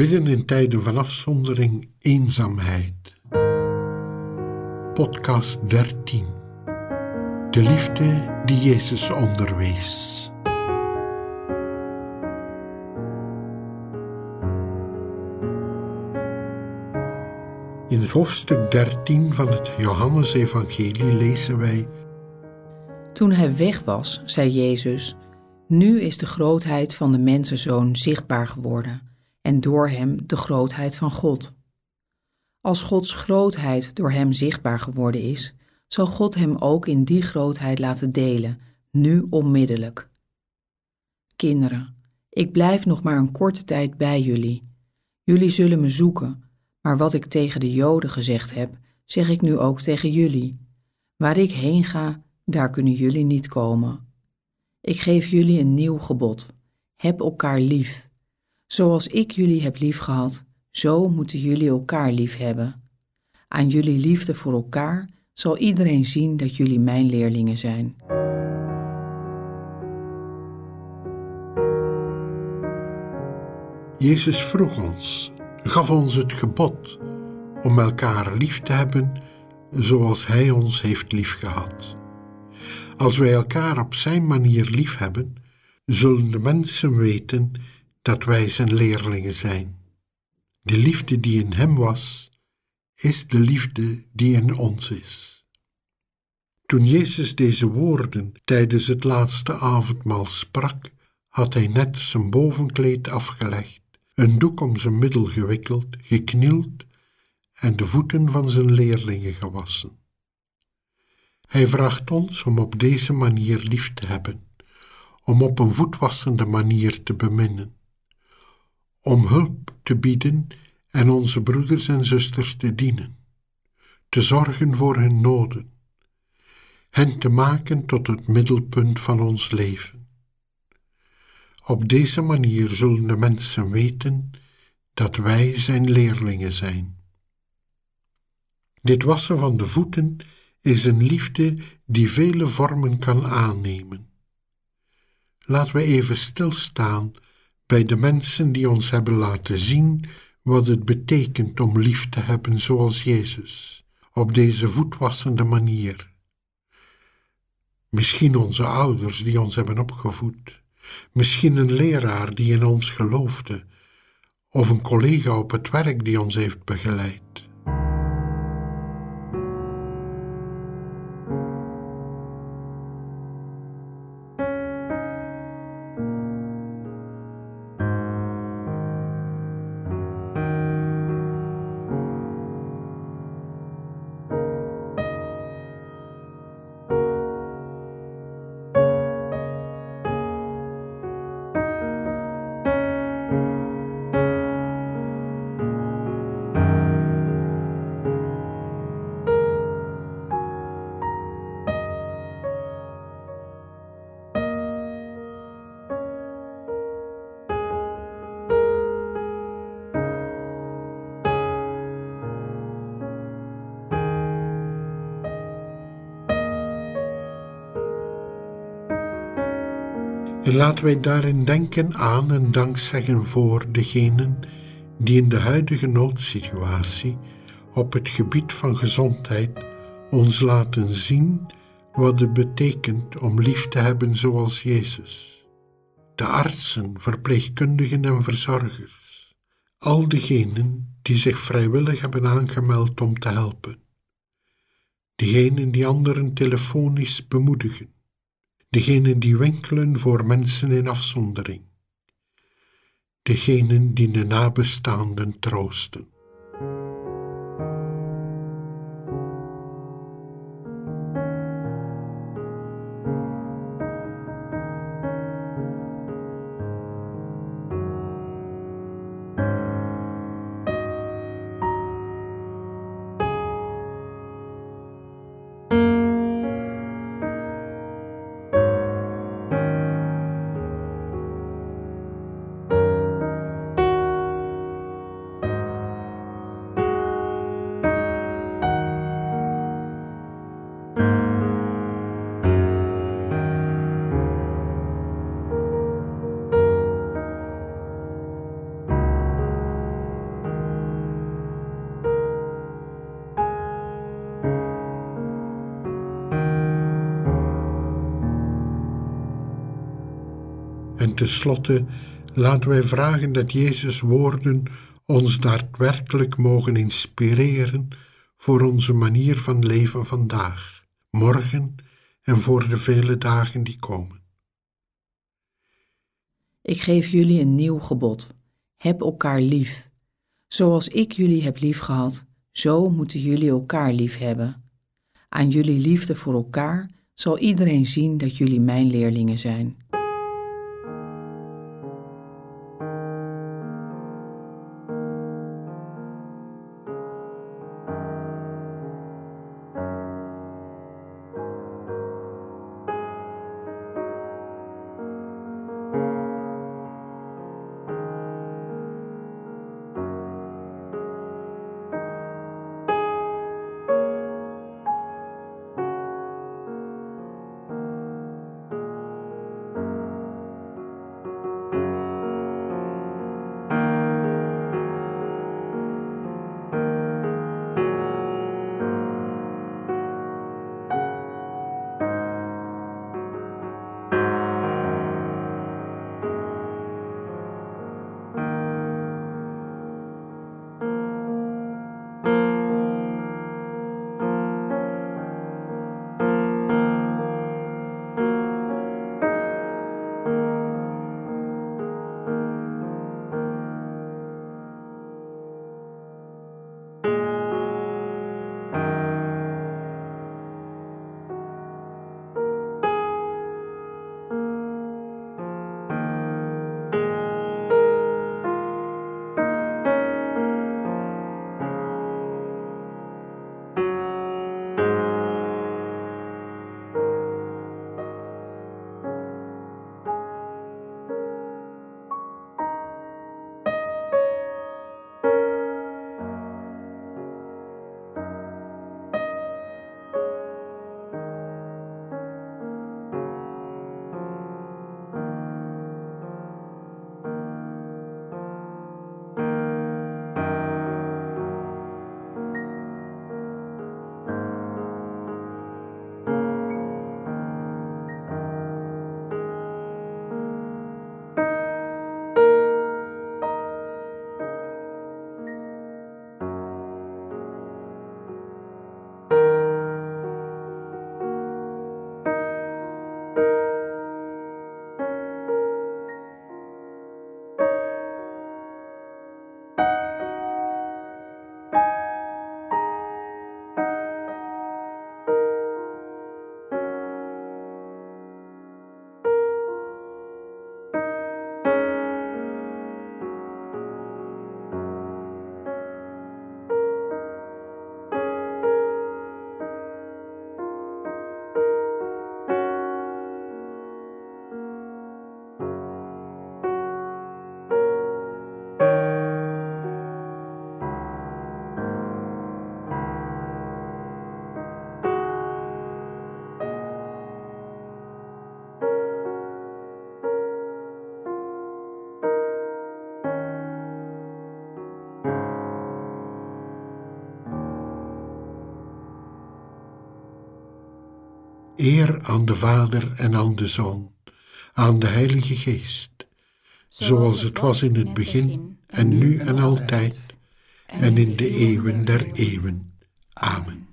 Bidden in tijden van afzondering, eenzaamheid. Podcast 13. De liefde die Jezus onderwees. In het hoofdstuk 13 van het Johannesevangelie lezen wij: Toen hij weg was, zei Jezus: Nu is de grootheid van de mensenzoon zichtbaar geworden en door hem de grootheid van God. Als Gods grootheid door hem zichtbaar geworden is, zal God hem ook in die grootheid laten delen, nu onmiddellijk. Kinderen, ik blijf nog maar een korte tijd bij jullie. Jullie zullen me zoeken, maar wat ik tegen de Joden gezegd heb, zeg ik nu ook tegen jullie. Waar ik heen ga, daar kunnen jullie niet komen. Ik geef jullie een nieuw gebod. Heb elkaar lief. Zoals ik jullie heb liefgehad, zo moeten jullie elkaar lief hebben. Aan jullie liefde voor elkaar zal iedereen zien dat jullie mijn leerlingen zijn. Jezus vroeg ons, gaf ons het gebod om elkaar lief te hebben zoals Hij ons heeft liefgehad. Als wij elkaar op Zijn manier lief hebben, zullen de mensen weten dat wij zijn leerlingen zijn. De liefde die in hem was, is de liefde die in ons is. Toen Jezus deze woorden tijdens het laatste avondmaal sprak, had hij net zijn bovenkleed afgelegd, een doek om zijn middel gewikkeld, geknield en de voeten van zijn leerlingen gewassen. Hij vraagt ons om op deze manier lief te hebben, om op een voetwassende manier te beminnen om hulp te bieden en onze broeders en zusters te dienen, te zorgen voor hun noden, hen te maken tot het middelpunt van ons leven. Op deze manier zullen de mensen weten dat wij zijn leerlingen zijn. Dit wassen van de voeten is een liefde die vele vormen kan aannemen. Laten we even stilstaan bij de mensen die ons hebben laten zien wat het betekent om lief te hebben zoals Jezus, op deze voetwassende manier. Misschien onze ouders die ons hebben opgevoed, misschien een leraar die in ons geloofde, of een collega op het werk die ons heeft begeleid. Laten wij daarin denken aan en dankzeggen voor degenen die in de huidige noodsituatie op het gebied van gezondheid ons laten zien wat het betekent om lief te hebben zoals Jezus. De artsen, verpleegkundigen en verzorgers, al diegenen die zich vrijwillig hebben aangemeld om te helpen, diegenen die anderen telefonisch bemoedigen, degenen die winkelen voor mensen in afzondering, degenen die de nabestaanden troosten. En tenslotte laten wij vragen dat Jezus' woorden ons daadwerkelijk mogen inspireren voor onze manier van leven vandaag, morgen en voor de vele dagen die komen. Ik geef jullie een nieuw gebod. Heb elkaar lief. Zoals ik jullie heb liefgehad, zo moeten jullie elkaar lief hebben. Aan jullie liefde voor elkaar zal iedereen zien dat jullie mijn leerlingen zijn. Eer aan de Vader en aan de Zoon, aan de Heilige Geest, zoals het was in het begin en nu en altijd en in de eeuwen der eeuwen. Amen.